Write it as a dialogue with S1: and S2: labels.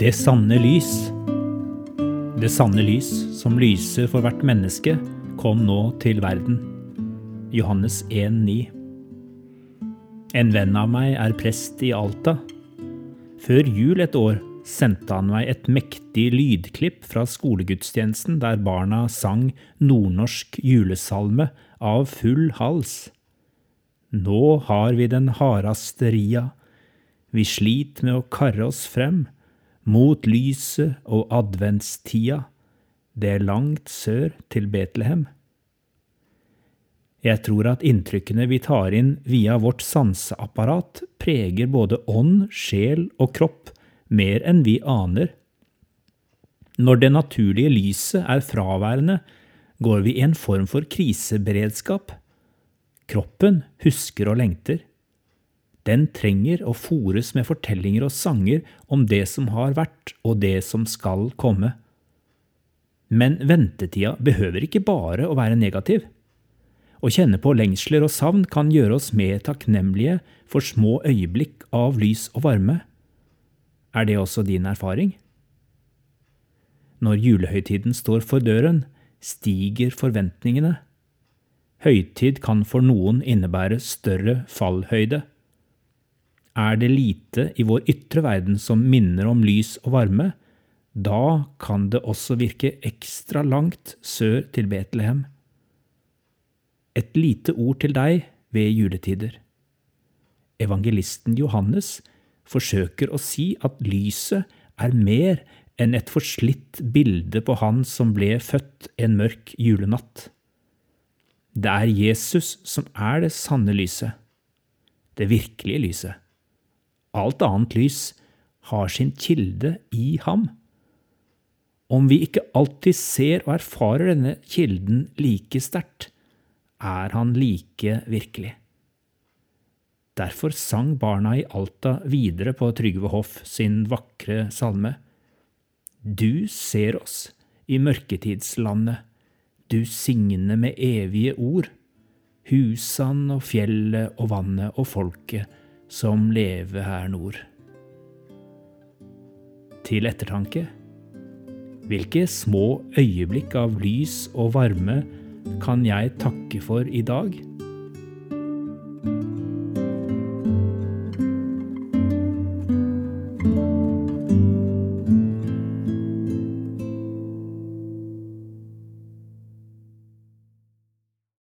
S1: Det sanne lys. Det sanne lys, som lyser for hvert menneske, kom nå til verden. Johannes 1,9. En venn av meg er prest i Alta. Før jul et år sendte han meg et mektig lydklipp fra skolegudstjenesten der barna sang nordnorsk julesalme av full hals. Nå har vi den hardeste ria, vi sliter med å karre oss frem, mot lyset og adventstida, det er langt sør til Betlehem. Jeg tror at inntrykkene vi tar inn via vårt sanseapparat, preger både ånd, sjel og kropp mer enn vi aner. Når det naturlige lyset er fraværende, går vi i en form for kriseberedskap. Kroppen husker og lengter. Den trenger å fòres med fortellinger og sanger om det som har vært og det som skal komme. Men ventetida behøver ikke bare å være negativ. Å kjenne på lengsler og savn kan gjøre oss mer takknemlige for små øyeblikk av lys og varme. Er det også din erfaring? Når julehøytiden står for døren, stiger forventningene. Høytid kan for noen innebære større fallhøyde. Er det lite i vår ytre verden som minner om lys og varme, da kan det også virke ekstra langt sør til Betlehem et lite ord til deg ved juletider. Evangelisten Johannes forsøker å si at lyset er mer enn et forslitt bilde på han som ble født en mørk julenatt. Det er Jesus som er det sanne lyset, det virkelige lyset. Alt annet lys har sin kilde i ham. Om vi ikke alltid ser og erfarer denne kilden like sterkt, er han like virkelig. Derfor sang barna i Alta videre på Trygve Hoff sin vakre salme. Du ser oss i mørketidslandet, du signe med evige ord, husan og fjellet og vannet og folket som lever her nord. Til ettertanke. Hvilke små øyeblikk av lys og varme kan jeg takke for i dag?